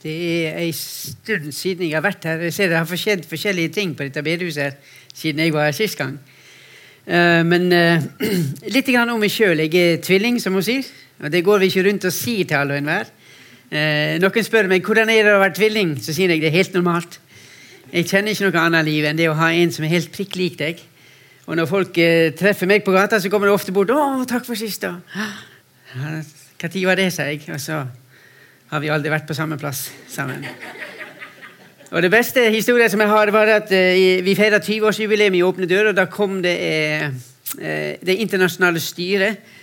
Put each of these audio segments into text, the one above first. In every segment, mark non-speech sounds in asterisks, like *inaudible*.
Det er en stund siden jeg har vært her. Jeg ser det har skjedd forskjellige ting på dette bedehuset siden jeg var her sist gang. Uh, men uh, *clears throat* litt om meg sjøl. Jeg er tvilling, som hun sier. Og det går vi ikke rundt og sier til alle og enhver. Uh, noen spør meg hvordan er det å være tvilling. Så sier jeg det er helt normalt. Jeg kjenner ikke noe annet liv enn det å ha en som er helt prikk lik deg. Og når folk treffer meg på gata, så kommer de ofte bort. 'Å, takk for sist', da. Når var det, sa jeg. Og så har vi aldri vært på samme plass sammen. Og Det beste historien som jeg har, var at uh, vi feira 20-årsjubileum i Åpne dører. og Da kom det uh, det internasjonale styret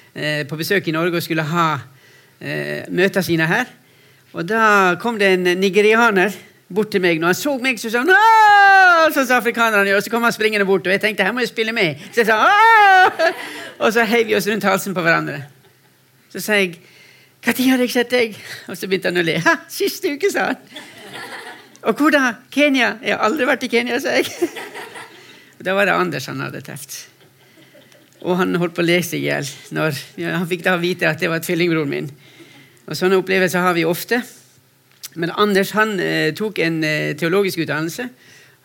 på besøk i Norge og skulle ha møtene sine her. Og Da kom det en nigerianer bort til meg. Når han så meg, så sa han Aah! Så sa afrikanerne, og så kom han springende bort. Og jeg tenkte her må jeg spille med. Så jeg sa Aah! Og så heiv vi oss rundt halsen på hverandre. Så sa jeg når har jeg sett deg? Og så begynte han å le. Ha, siste uke, sa han. Og hvor da? Kenya? Jeg har aldri vært i Kenya, sa jeg. Og Da var det Anders han hadde truffet. Og han holdt på å le seg i hjel. Ja, han fikk da vite at det var tvillingbroren min. Og Sånne opplevelser har vi ofte. Men Anders han eh, tok en eh, teologisk utdannelse.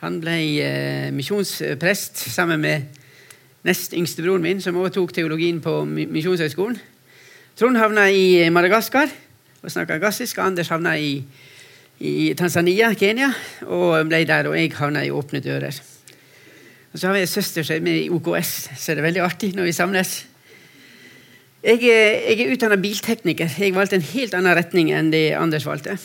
Han ble eh, misjonsprest sammen med nest yngste broren min, som også tok teologien på Misjonshøgskolen. Trond havna i Madagaskar og snakka gassisk. Anders havna i, i, Tanzania, Kenya, og ble der. Og jeg havna i Åpne dører. Og Så har vi en søster som er med i OKS, så det er veldig artig når vi samles. Jeg, jeg er utdanna biltekniker. Jeg valgte en helt annen retning enn det Anders valgte.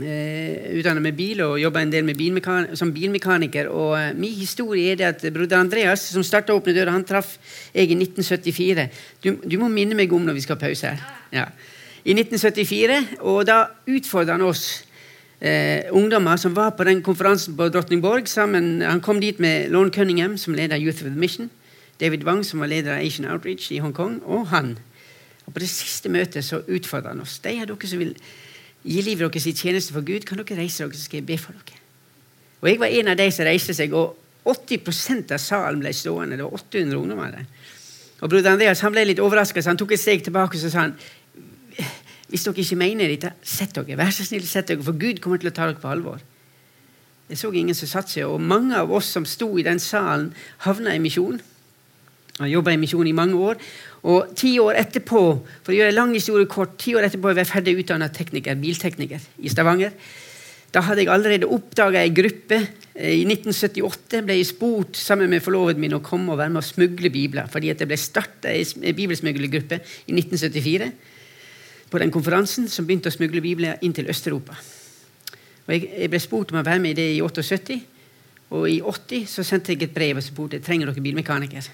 Eh, utdannet med bil og jobba en del bilmekan som bilmekaniker. Og uh, Min historie er det at broder Andreas, som starta Åpne døra, han traff jeg i 1974. Du, du, må minne meg om når vi skal ha pause her. Ja. I 1974, og da utfordra han oss Eh, ungdommer som var på den konferansen på Drottningborg. Sammen, han kom dit med Lorne Cunningham, som leder Youth of the Mission. David Wang, som var leder av Asian Outreach i Hongkong, og han. Og På det siste møtet så utfordra han oss. De av dere som vil gi livet deres i tjeneste for Gud, kan dere reise dere, så skal jeg be for dere. Og Jeg var en av de som reiste seg, og 80% av salen ble stående. Det var 800 ungdommer der. Og Broder Andreas han ble litt overraska, så han tok et steg tilbake og så sa han, hvis dere ikke mener dette, sett dere. Vær så snill, sett dere, for Gud kommer til å ta dere på alvor. Jeg så ingen som satte seg, og mange av oss som sto i den salen, havna i misjon. Jeg jobba i misjon i mange år. Og ti år etterpå for å gjøre lang historie kort, ti år etterpå var jeg ferdig utdanna tekniker, biltekniker i Stavanger. Da hadde jeg allerede oppdaga ei gruppe. Eh, I 1978 ble jeg spurt sammen med forloveden min å komme og være med å smugle bibler. fordi det ble starta ei bibelsmuglergruppe i 1974 på den konferansen som begynte å smugle bibler inn til Øst-Europa. Og jeg, ble spurt om å være med i det i 78. Og i 80 så sendte jeg et brev og spurte trenger dere bilmekaniker.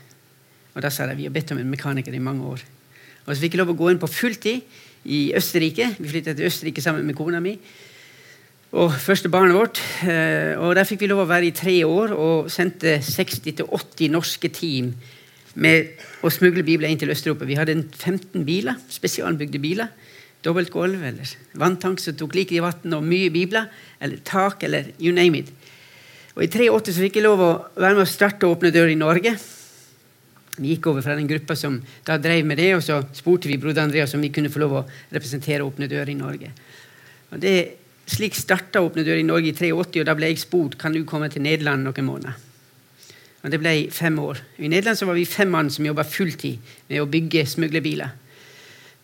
Og da sa de vi har bedt om en mekaniker i mange år. Og så fikk jeg lov å gå inn på fulltid i Østerrike. Vi flyttet til Østerrike sammen med kona mi. Og første barnet vårt. Eh, og Der fikk vi lov å være i tre år og sendte 60-80 norske team med å smugle bibler inn til Øst-Europa. Vi hadde 15 biler, spesialbygde biler. Dobbelt gulv eller vanntank som tok like i vann, og mye bibler. Eller tak, eller you name it. Og I 83 så fikk jeg lov å være med å starte og åpne dører i Norge. Vi gikk over fra den gruppa som da drev med det, og så spurte vi broder Andreas om vi kunne få lov å representere Åpne dører i Norge. Og det, slik starta Åpne dører i Norge i 83, og da ble jeg spurt kan du komme til Nederland noen måneder. Og Det ble fem år. I Nederland så var vi fem mann som jobba fulltid med å bygge smuglerbiler.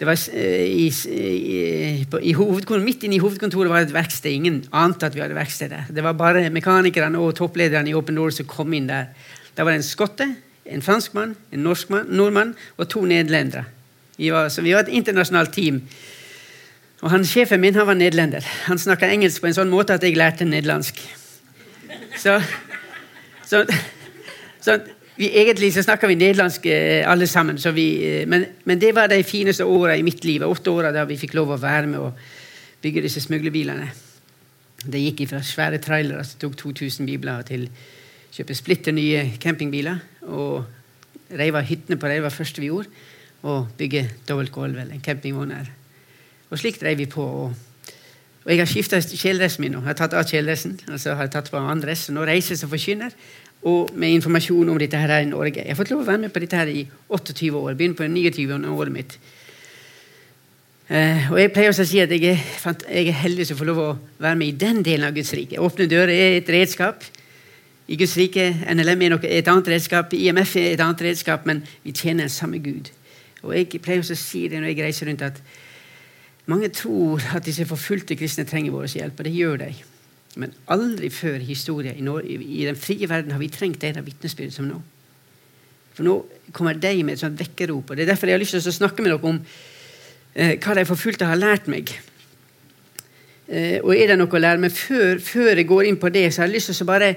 Det var i, i, i, i Midt inne i hovedkontoret var det et verksted. Ingen ante at vi hadde verksted der. Det var bare mekanikerne og topplederne i Open Door som kom inn der. Da var det en skotte, en franskmann, en norskmann, nordmann og to nederlendere. Så vi var et internasjonalt team. Og han, Sjefen min han var nederlender. Han snakka engelsk på en sånn måte at jeg lærte nederlandsk. Så, så, så vi, Egentlig så snakka vi nederlandsk eh, alle sammen, vi, eh, men, men, det var de fineste åra i mitt liv. Åtte åra da vi fikk lov å være med og bygge disse smuglerbilene. Det gikk fra svære trailere som tok 2000 bibler, til kjøpe splitter nye campingbiler og reive hyttene på det første vi gjorde. Og bygge dobbeltgulv eller en campingvogn her. Og slik drev vi på. Og, og jeg har skifta kjeledressen min nå. Jeg har tatt av kjeledressen, og så har jeg tatt på en annen dress. Nå reiser jeg som forkynner, og med informasjon om dette her i Norge. Jeg har fått lov å være med på dette her i 28 år. Begynner på 29. året mitt. Uh, og Jeg pleier også å si at jeg er, jeg er heldig som får lov å være med i den delen av Guds rike. Åpne dører er et redskap. I Guds rike NLM er et annet redskap, IMF er et annet redskap, men vi tjener den samme Gud. Og Jeg pleier også å si det når jeg reiser rundt, at mange tror at disse forfulgte kristne trenger vår hjelp, og det gjør de. Men aldri før i historien i, den frie verden har vi trengt det vitnesbyrd som nå. For nå kommer de med et sånt vekkerrop. og Det er derfor jeg har lyst til å snakke med dere om eh, hva de forfulgte har lært meg. Eh, og er det noe å lære? Men før, før, jeg går inn på det, så har jeg lyst til å bare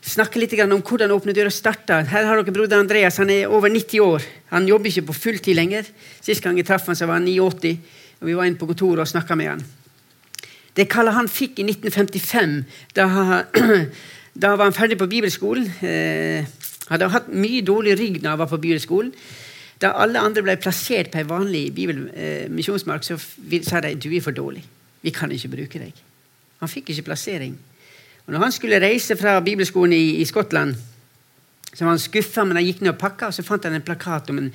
snakke litt om hvordan Åpne dører starta. Her har dere broder Andreas. Han er over 90 år. Han jobber ikke på fulltid lenger. Sist gang jeg traff han så var han 89, og vi var inne på kontoret og snakka med han. Det kallet han fikk i 1955, da, *clears throat* da var han ferdig på bibelskolen. Eh, hadde hatt mye dårlig rygg da han var på bibelskolen. Da alle andre ble plassert på en vanlig eh, misjonsmark, så sa de du er for dårlig. Vi kan ikke bruke deg. Han fikk ikke plassering. Og når han skulle reise fra bibelskolen i, i Skottland, så var han skuffa, men han gikk ned og pakka, og så fant han en plakat om en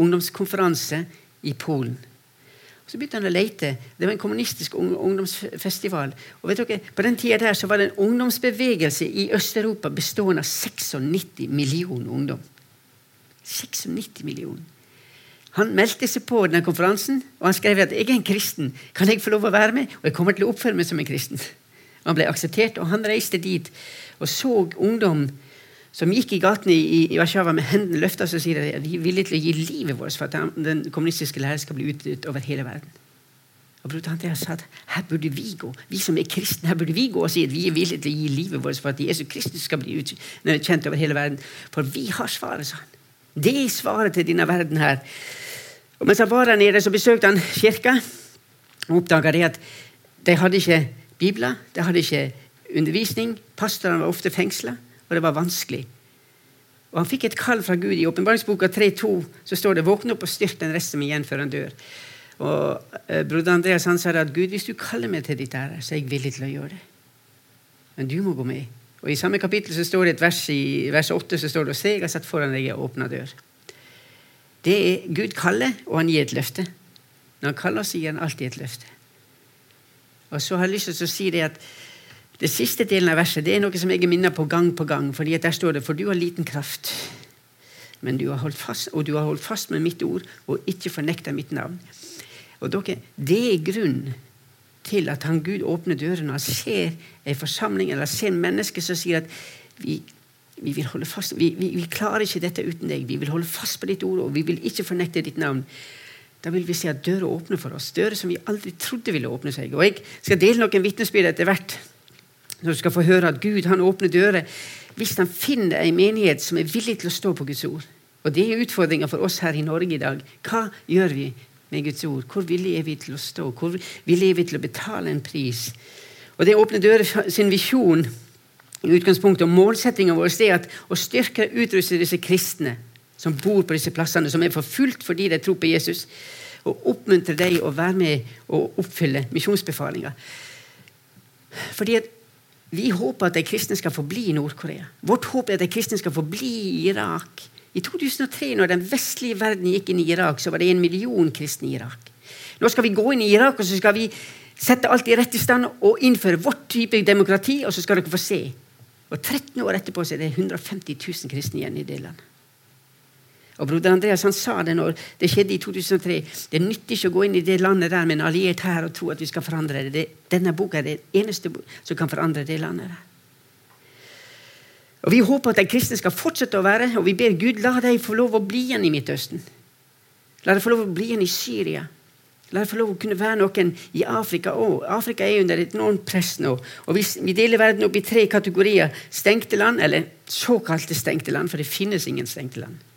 ungdomskonferanse i Polen. Og Så begynte han å lete. Det var en kommunistisk ungdomsfestival. Og vet dere, På den tida der så var det en ungdomsbevegelse i Øst-Europa bestående av 96 millioner ungdom. 96 millioner. Han meldte seg på denne konferansen og han skrev at jeg er en kristen. Kan jeg få lov å være med? Og jeg kommer til å oppføre meg som en kristen. Han ble akseptert, og han reiste dit og så ungdom som gikk i gatene i, i Warszawa med hendene løfta og sier at de er villige til å gi livet vårt for at den kommunistiske lære skal bli utnyttet over hele verden. Og Bror Andreas sa at her burde vi gå. Vi som er kristne, her burde vi gå og si at vi er villige til å gi livet vårt for at Jesus Kristus skal bli kjent over hele verden. For vi har svaret, sa han. Det er svaret til denne verden her. Og Mens han var der nede, så besøkte han kirka og oppdaga at de hadde ikke bibler, de hadde ikke undervisning. Pastorene var ofte fengsla og det var vanskelig. Og Han fikk et kall fra Gud. I åpenbaringsboka 3.2 så står det 'våkne opp og styrk den resten igjen før han dør'. Og eh, Broder Andreas han sa at Gud, hvis du kaller meg til ditt ære, så er jeg villig til å gjøre det. Men du må gå med. Og I samme kapittel så står det et vers i vers 8 så står det 'Se, jeg har satt foran deg en åpna dør'. Det er Gud kaller, og han gir et løfte. Når han kaller, så gir han alltid et løfte. Og så har jeg lyst til å si det at det siste delen av verset det er noe som jeg er minner på gang på gang. fordi Der står det For du har liten kraft, men du har holdt fast, og du har holdt fast med mitt ord og ikke fornekta mitt navn. Og dere, Det er grunnen til at han Gud åpner dørene og ser en forsamling eller ser mennesker som sier at vi, vi vil holde fast, vi, vi, vi, klarer ikke dette uten deg. Vi vil holde fast på ditt ord, og vi vil ikke fornekte ditt navn. Da vil vi se at dører åpner for oss. Dører som vi aldri trodde ville åpne seg. Og Jeg skal dele noen vitnesbyrd etter hvert når du skal få høre at Gud han åpner dører hvis han finner en menighet som er villig til å stå på Guds ord. Og Det er utfordringa for oss her i Norge i dag. Hva gjør vi med Guds ord? Hvor villige er vi til å stå? Hvor villige er vi til å betale en pris? Og Det åpner dører sin visjon i utgangspunktet og målsettinga vår er at å styrke og utruste disse kristne som bor på disse plassene, som er forfulgt fordi de tror på Jesus, og oppmuntre dem å være med og oppfylle misjonsbefalinga. Fordi vi håper at de kristne skal forbli i Nord-Korea. Vårt håp er at de kristne skal forbli i Irak. I 2003, når den vestlige verden gikk inn i Irak, så var det en million kristne i Irak. Nå skal vi gå inn i Irak og så skal vi sette alt i rett i stand og innføre vårt type demokrati, og så skal dere få se. Og 13 år etterpå så er det 150 000 kristne igjen i det landet. Og Broder Andreas han sa det når det skjedde i 2003. Det nytter ikke å gå inn i det landet der med en alliert her og tro at vi skal forandre det. det denne boka er det eneste som kan forandre det landet. der. Og Vi håper at de kristne skal fortsette å være, og vi ber Gud la dem få lov å bli igjen i Midtøsten. La dem få lov å bli igjen i Syria. La dem få lov å kunne være noen i Afrika òg. Afrika er under et enormt press nå. Og vi deler verden opp i tre kategorier. Stengte land, eller såkalte stengte land, for det finnes ingen stengte land.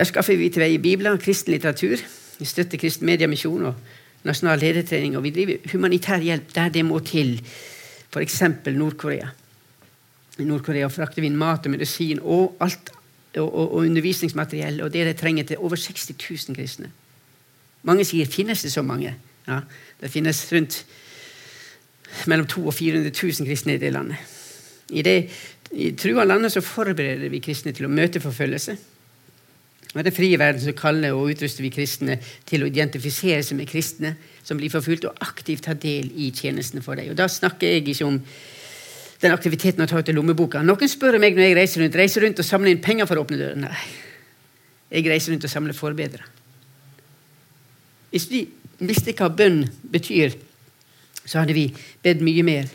Der skaffer vi til veie bibler, kristen litteratur. Vi støtter Kristen mediemisjon og nasjonal ledertrening. Og vi driver humanitær hjelp der det må til. F.eks. Nord-Korea. I Nord-Korea frakter vi inn mat og medisin og, alt, og, og, og undervisningsmateriell og det de trenger til over 60 000 kristne. Mange sier finnes det så mange. Ja, det finnes rundt mellom 200 og 400 000 kristne i det landet. I det i trua landet så forbereder vi kristne til å møte forfølgelse Og Den frie verden som kaller og utruster vi kristne til å identifisere seg med kristne som blir forfulgt, og aktivt ta del i tjenestene for dem. Og Da snakker jeg ikke om den aktiviteten å ta ut av lommeboka. Noen spør meg når jeg reiser rundt reiser rundt og samler inn penger for å åpne døren. Nei. Jeg reiser rundt og samler forbedre. Hvis vi visste hva bønn betyr, så hadde vi bedt mye mer.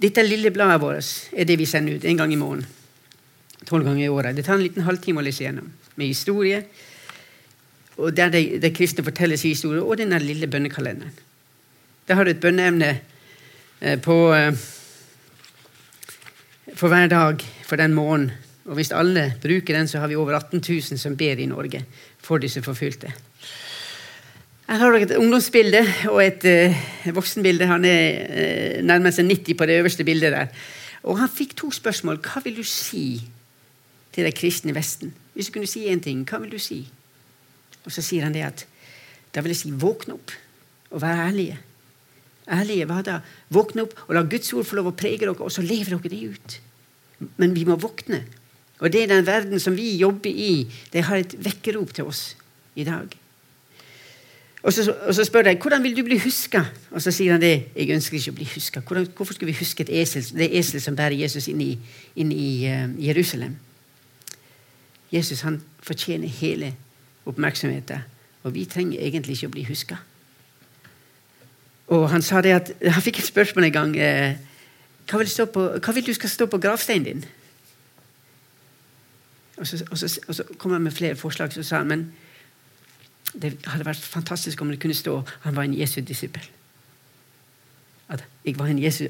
Dette lille bladet vårt er det vi sender ut en gang i måneden. Tolv ganger i året. Det tar en liten halvtime å lese gjennom. Med historie, og der de, de kristne forteller sin historie, og denne lille bønnekalenderen. Der har du et bønneemne eh, på eh, for hver dag for den måneden. Og hvis alle bruker den, så har vi over 18 000 som ber i Norge for disse forfulgte. Her har dere et ungdomsbilde og et uh, voksenbilde. Han er uh, nærmest 90 på det øverste bildet der. Og han fikk to spørsmål. Hva vil du si til de kristne i Vesten? Hvis du kunne si én ting, hva vil du si? Og så sier han det at da vil jeg si våkne opp og være ærlige. Ærlige hva da? Våkne opp og la Guds ord få lov å prege dere, og så lever dere det ut. Men vi må våkne. Og det er den verden som vi jobber i. Det har et vekkerop til oss i dag. Og så, og så, spør de hvordan vil du bli huska. Og så sier han det. Jeg ønsker ikke å bli huska. Hvorfor skulle vi huske et esel, det esel som bærer Jesus inn i, inn i uh, Jerusalem? Jesus han fortjener hele oppmerksomheten. Og vi trenger egentlig ikke å bli huska. Han sa det at, han fikk et spørsmål en gang. Uh, hva, vil på, hva vil du skal stå på gravsteinen din? Og så, og, så, og så, kom han med flere forslag. Så sa han men det hadde vært fantastisk om det kunne stå han var en Jesu disippel. At,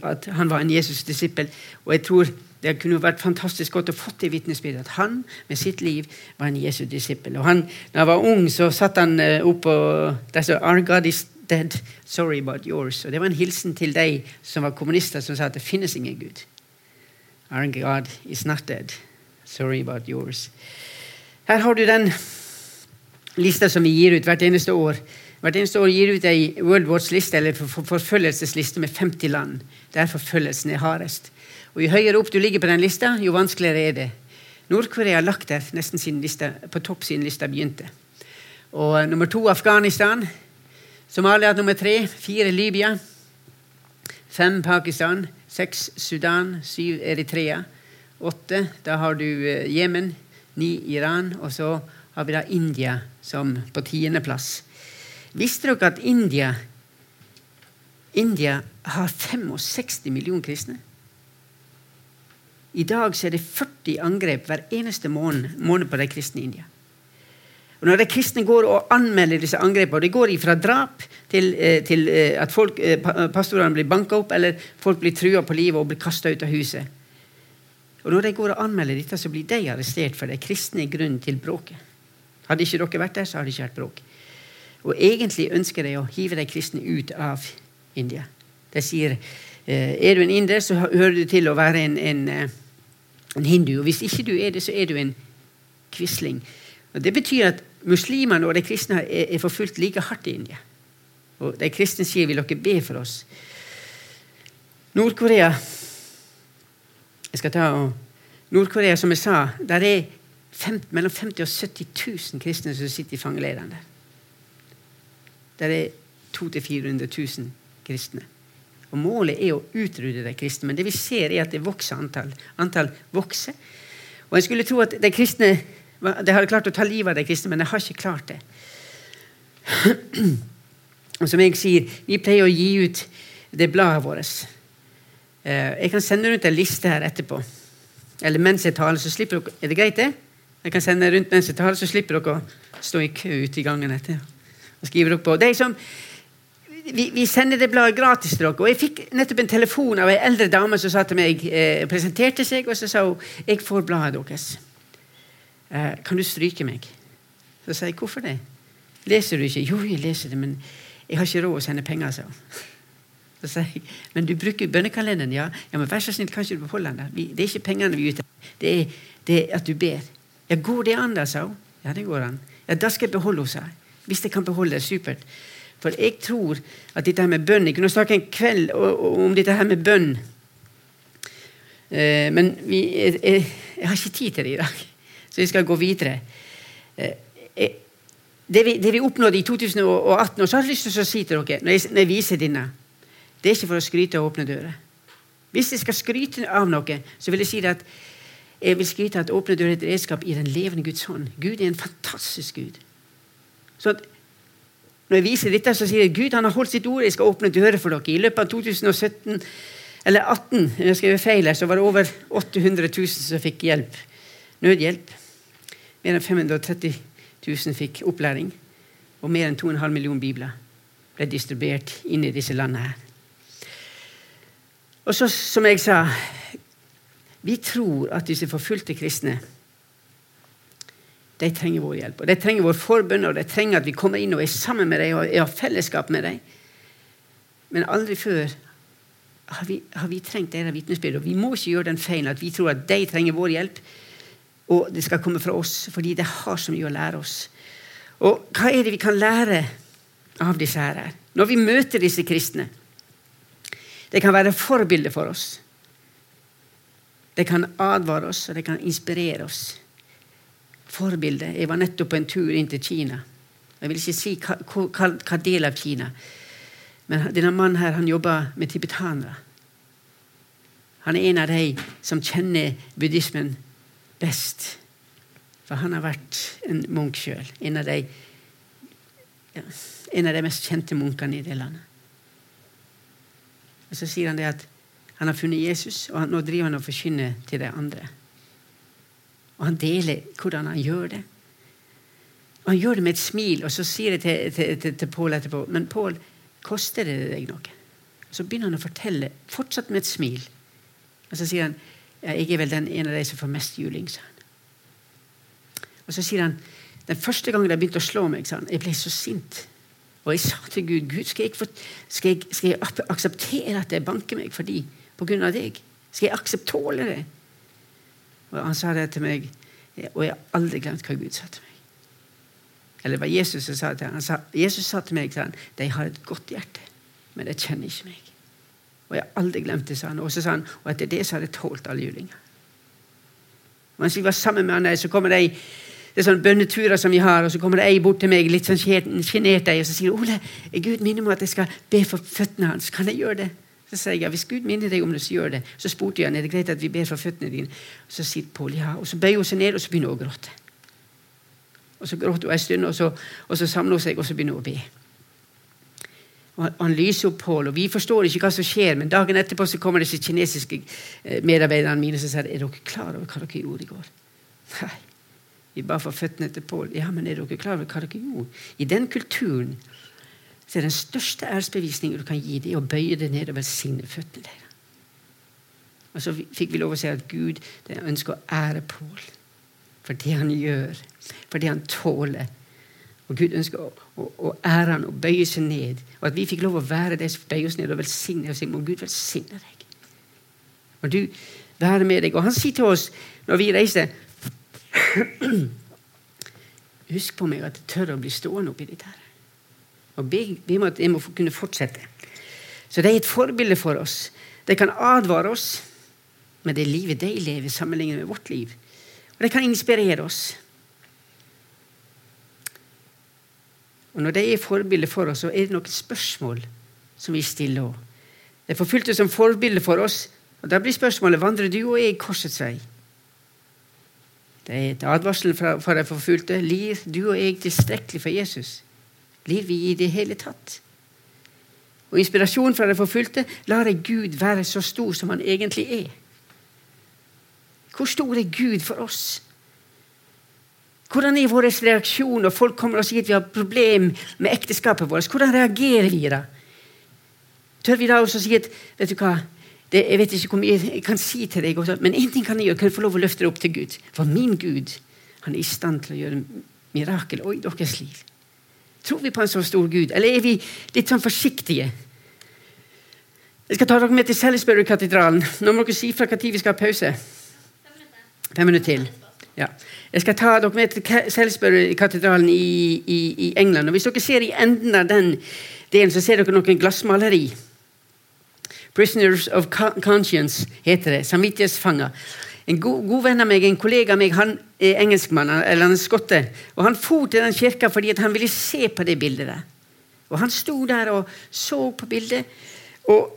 at, han var en Jesus-disippel. Og jeg tror det kunne vært fantastisk godt å få det vitnesbyrdet. At han med sitt liv var en Jesu disippel. Og han, når han var ung, så satt han uh, opp og der står Our God is dead. Sorry about yours. Og Det var en hilsen til de som var kommunister, som sa at det finnes ingen Gud. Our God is not dead. Sorry about yours. Her har du den lista som vi gir ut hvert eneste år. Hvert eneste år gir ut ei World Watch-liste eller forfølgelsesliste med 50 land der forfølgelsen er hardest. Og Jo høyere opp du ligger på den lista, jo vanskeligere er det. Nord-Korea har lagt der nesten sin lista, på topp siden lista begynte. Og Nummer to Afghanistan. Somalia nummer tre. Fire Libya. Fem Pakistan. Seks Sudan. Syv Eritrea. Åtte. Da har du eh, Jemen. Ni Iran. Og så har vi da India som på tiendeplass. Visste dere at India, India har 65 millioner kristne? I dag er det 40 angrep hver eneste måned, måned på de kristne i India. Og Når de kristne går og anmelder disse angrepene, og det går fra drap til, eh, til eh, at folk, pastorene blir banka opp, eller folk blir trua på livet og blir kasta ut av huset Og Når de går og anmelder dette, så blir de arrestert for det kristne grunn til bråket. Hadde ikke dere vært der, så hadde det ikke vært bråk. Og egentlig ønsker de å hive de kristne ut av India. De sier eh, er du en inder, så hører du til å være en, en, eh, en hindu. Og hvis ikke du er det, så er du en quisling. Og Det betyr at muslimene og de kristne er, er forfulgt like hardt i India. Og de kristne sier vil dere be for oss. Nord-Korea Jeg skal ta Nord-Korea, som jeg sa, der er 50, mellom 50 og 70 000 kristne som sitter i fangeleirene. Der er 200 400 000 kristne. Og Målet er å utrydde de kristne, men det vi ser er at det vokser antall. Antall vokser. Og En skulle tro at de kristne de hadde klart å ta livet av de kristne, men de har ikke klart det. *clears throat* Og som jeg sier, Vi pleier å gi ut det bladet vårt. Eh, jeg kan sende rundt en liste her etterpå. Eller mens jeg taler, så slipper dere Er det greit, det? Jeg kan sende rundt mens jeg taler, så slipper dere å stå i kø ute i gangen etter. Og skrive dere på. De som, vi, vi, sender det bladet gratis til dere. Og jeg fikk nettopp en telefon av ei eldre dame som sa til meg, eh, presenterte seg, og så sa hun jeg får bladet deres. Eh, kan du stryke meg? Så sa jeg hvorfor det? Leser du ikke? Jo, jeg leser det, men jeg har ikke råd å sende penger, sa. Så sa jeg, men du bruker bønnekalenderen, ja? ja men Vær så snill, kan ikke du beholde den? Det er ikke pengene vi er ute det er, det er at du ber. Ja, Går det an, da, sa hun. Ja, det går an. Ja, Da skal jeg beholde henne, sa jeg. Hvis jeg kan beholde det, supert. For jeg tror at dette her med bønn Jeg kunne snakke en kveld om dette her med bønn. Eh, men vi, jeg, jeg, har ikke tid til det i dag, *laughs* så jeg skal gå videre. Eh, det, vi, det vi oppnådde i 2018, og så har jeg lyst til å si til dere når jeg, når jeg viser denne Det er ikke for å skryte av åpne dører. Hvis jeg skal skryte av noe, så vil jeg si at jeg vil skryte at åpne dører er et redskap i den levende Guds hånd. Gud er en fantastisk Gud. Så når jeg viser dette, så sier jeg Gud han har holdt sitt ord. Jeg skal åpne dører for dere. I løpet av 2017, eller 18, når jeg skrev feil her, så var det over 800 000 som fikk hjelp. Nødhjelp. Mer enn 530 000 fikk opplæring. Og mer enn 2,5 millioner bibler ble distribuert inn i disse landene her. Og så, som jeg sa Vi tror at disse forfulgte kristne de trenger vår hjelp. og De trenger vår forbønn, og de trenger at vi kommer inn og er sammen med dem og har fellesskap med dem. Men aldri før har vi, har vi trengt deres vitnesbyrd. Og vi må ikke gjøre den feilen at vi tror at de trenger vår hjelp, og det skal komme fra oss, fordi det har så mye å lære oss. Og hva er det vi kan lære av disse her? Når vi møter disse kristne det kan være forbilder for oss. Det kan advare oss, og det kan inspirere oss. Forbilde. Jeg var nettopp på en tur inn til Kina. Jeg vil ikke si hva, hva, del av Kina. Men denne mannen her, han jobber med tibetanere. Han er en av de som kjenner buddhismen best. For han har vært en munk sjøl. En, ja, en av de mest kjente munkene i det landet. Og Så sier han det at han har funnet Jesus, og nå driver han og forkynner til de andre. Og han deler hvordan han gjør det. Og Han gjør det med et smil, og så sier jeg til, til, til, til Pål etterpå Men Pål, koster det deg noe? Så begynner han å fortelle, fortsatt med et smil. Og så sier han ja, jeg er vel den ene av de som får mest juling. sa han. Og så sier han den første gangen de begynte å slå meg, sa han, jeg ble så sint. Og jeg sa til Gud Gud, skal jeg, for, skal jeg, skal jeg akseptere at jeg banker meg for de på grunn av deg? Skal jeg akseptåle det? Og Han sa det til meg, og jeg har aldri glemt hva Gud sa til meg. Eller hva Jesus sa til ham. Sa, Jesus sa til meg sa han, de har et godt hjerte, men de kjenner ikke meg. Og jeg har aldri glemt det, sa han. Og så sa han, og etter det så har jeg tålt alle julinger. Mens vi var sammen med han, så kommer de det er sånne bønneturer som vi har, og så kommer det ei bort til meg litt sånn sjenert og så sier Ole, Gud minner meg at jeg skal be for føttene hans. Kan jeg gjøre det? Så sier jeg ja, hvis Gud minner deg om det, så gjør det. Så spurte jeg er det greit at vi ber for føttene dine. Og så sier Pål ja. Og så bøyer hun seg ned, og så begynner hun å gråte. Og så gråter hun en stund, og så, og så samler hun seg, og så begynner hun å be. Og han lyser opp Pål, og vi forstår ikke hva som skjer, men dagen etterpå så kommer disse kinesiske eh, medarbeiderne mine og sier er dere klar over hva dere gjorde i går. Nei. Vi ba for føttene til Pål. Ja, men er dere klar over hva dere gjorde? I den kulturen så er den største æresbevisningen du kan gi, dem, å bøye deg ned og velsigne føttene deres. Og så fikk vi lov å si at Gud ønsker å ære Pål for det han gjør, for det han tåler. Og Gud ønsker å, å, å ære han og bøye seg ned. Og at vi fikk lov å være de som bøyer oss ned og velsigne oss. Må Gud velsigne deg. Og du være med deg. Og han sier til oss når vi reiser *clears throat* Husk på meg at jeg tør å bli stående oppi dette. her. Og vi, vi må, må kunne fortsette. Så det er et forbilde for oss. Det kan advare oss med det livet de lever, sammenlignet med vårt liv. Og det kan inspirere oss. Og Når de er forbilde for oss, så er det noen spørsmål som vi stiller òg. Er forfulgte som forbilde for oss. og Da blir spørsmålet vandrer du og jeg korsets vei. Det er et advarsel for de forfulgte. Lir du og jeg tilstrekkelig for Jesus? Lir vi i det hele tatt? Og inspirasjonen fra de forfulgte lar jeg Gud være så stor som han egentlig er. Hvor stor er Gud for oss? Hvordan er vår reaksjon når folk kommer og sier at vi har problem med ekteskapet vårt? Hvordan reagerer vi da? Tør vi da også si at vet du hva, det, jeg vet ikke hvor mye jeg kan si til deg, også, men én ting kan jeg gjøre. Kan jeg få lov å løfte det opp til Gud? For min Gud han er i stand til å gjøre mirakel i deres liv. Tror vi på en så stor Gud, eller er vi litt sånn forsiktige? Jeg skal ta dere med til Salisbury-katedralen. Nå må dere si fra når vi skal ha pause. Fem minutter til. Ja. Jeg skal ta dere med til Salisbury-katedralen i, i, i, England. Og Hvis dere ser i enden av den delen, så ser dere noen glassmaleri. 'Prisoners of Conscience' heter det. Samvittighetsfanger. En god, god, venn av meg, en kollega av meg, han er engelskmann, eller han er skotte. Og han for til den kirka fordi han ville se på det bildet der. Og han sto der og så på bildet, og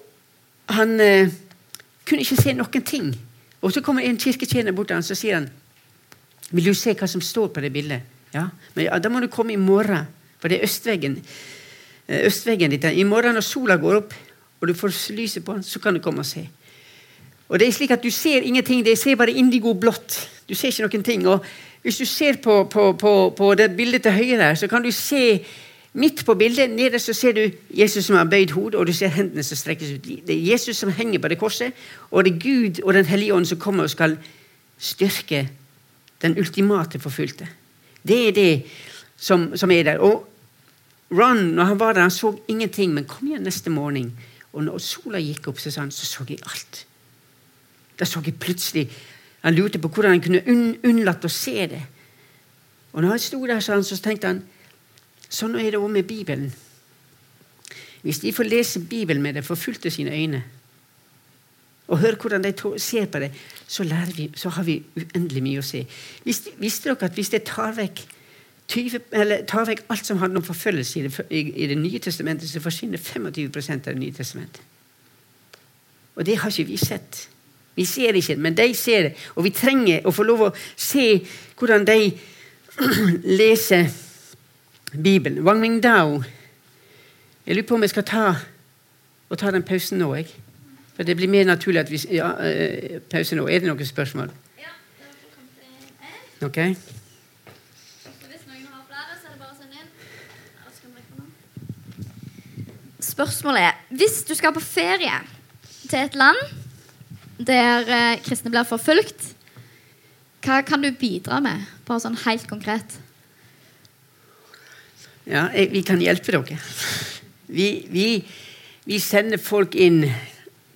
han eh, kunne ikke se noen ting. Og så kommer en kirketjener bort til han, så sier han, vil du se hva som står på det bildet. Ja, men ja, Da må du komme i morgen, for det er østveggen. Eh, østveggen ditt. I morgen når sola går opp, og du får lyset på den, så kan du komme og se. Og det er slik at Du ser ingenting, det ser bare indigo blått. Du ser ikke noen ting. og Hvis du ser på, på, på, på det bildet til høyre, så kan du se midt på bildet nede så ser du Jesus som har bøyd hodet, og du ser hendene som strekkes ut. Det er Jesus som henger på det korset, og det er Gud og Den hellige ånd som kommer og skal styrke den ultimate forfulgte. Det er det som, som, er der. Og Ron, når han var der, han så ingenting, men kom igjen neste morgen. Og når sola gikk opp, så sa han, så så jeg alt. Da så jeg plutselig Han lurte på hvordan han kunne unn, unnlatt å se det. Og når han sto der, så, han, så tenkte han sånn er det òg med Bibelen. Hvis de får lese Bibelen med det, forfulgte sine øyne, og høre hvordan de ser på det, så, vi, så har vi uendelig mye å se. Visste, visste dere at hvis det tar vekk, 20, tar vekk alt som handler om forfølgelse i det, i, i det nye testamentet, så forsvinner 25 av Det nye testamentet. Og det har ikke vi sett. Vi ser det ikke, men de ser det. Og vi trenger å få lov å se hvordan de *clears throat* leser Bibelen. Wang Mingdao Jeg lurer på om jeg skal ta, og ta den pausen nå. Jeg. For Det blir mer naturlig at vi ja, uh, pause nå. Er det noen spørsmål? Ja. det Ok. Spørsmålet er hvis du skal på ferie til et land der eh, kristne blir forfulgt, hva kan du bidra med? Bare sånn helt konkret. Ja, vi kan hjelpe dere. Vi, vi, vi sender folk inn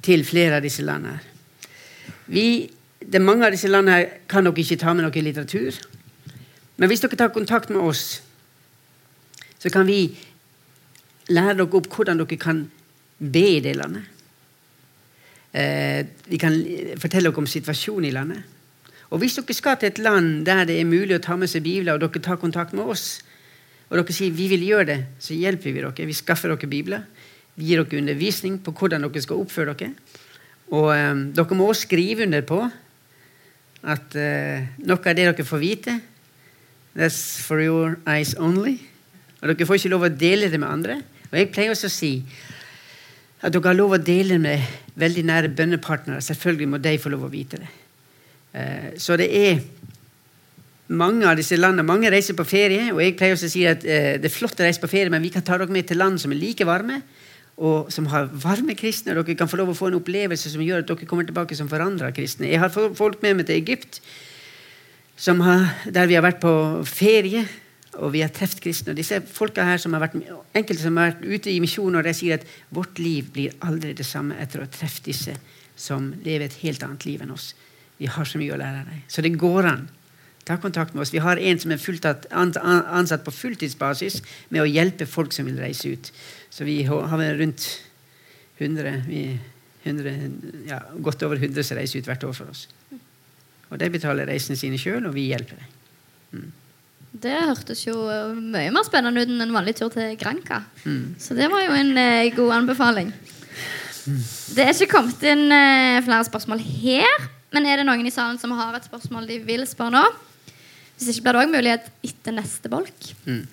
til flere av disse landene. Vi, det mange av disse landene kan dere ikke ta med noe litteratur. Men hvis dere tar kontakt med oss, så kan vi lære dere opp hvordan dere kan be i det landet. Eh, vi kan fortelle dere om situasjonen i landet. Og Hvis dere skal til et land der det er mulig å ta med seg bibler, og dere tar kontakt med oss, og dere sier vi vil gjøre det, så hjelper vi dere. Vi skaffer dere bibler. Vi gir dere undervisning på hvordan dere skal oppføre dere. Og eh, dere må også skrive under på at eh, noe av det dere får vite, that's for your eyes only. Og dere får ikke lov å dele det med andre. Og jeg pleier også å si at dere har lov å dele med veldig nære bønnepartnere. Selvfølgelig må de få lov å vite det. Uh, så det er mange av disse landene, mange reiser på ferie, og jeg pleier også å si at uh, det er flott å reise på ferie, men vi kan ta dere med til land som er like varme, og som har varme kristne. og Dere kan få lov å få en opplevelse som gjør at dere kommer tilbake som forandra kristne. Jeg har folk med meg til Egypt, har, der vi har vært på ferie. Og vi har truffet kristne. Og disse folka her som har vært, Enkelte som har vært ute i misjon, og de sier at vårt liv blir aldri det samme etter å ha truffet disse som lever et helt annet liv enn oss. Vi har så mye å lære av dem. Så det går an. Ta kontakt med oss. Vi har en som er ansatt på fulltidsbasis med å hjelpe folk som vil reise ut. Så vi har vel rundt 100, 100 ja, godt over 100 som reiser ut hvert år for oss. Og de betaler reisene sine sjøl, og vi hjelper dem. Mm. Det hørtes jo mye mer spennende ut enn en vanlig tur til Granca. Mm. Så det var jo en eh, god anbefaling. Mm. Det er ikke kommet inn eh, flere spørsmål her. Men er det noen i salen som har et spørsmål de vil spørre nå? Hvis ikke blir det òg mulighet etter neste bolk. Mm.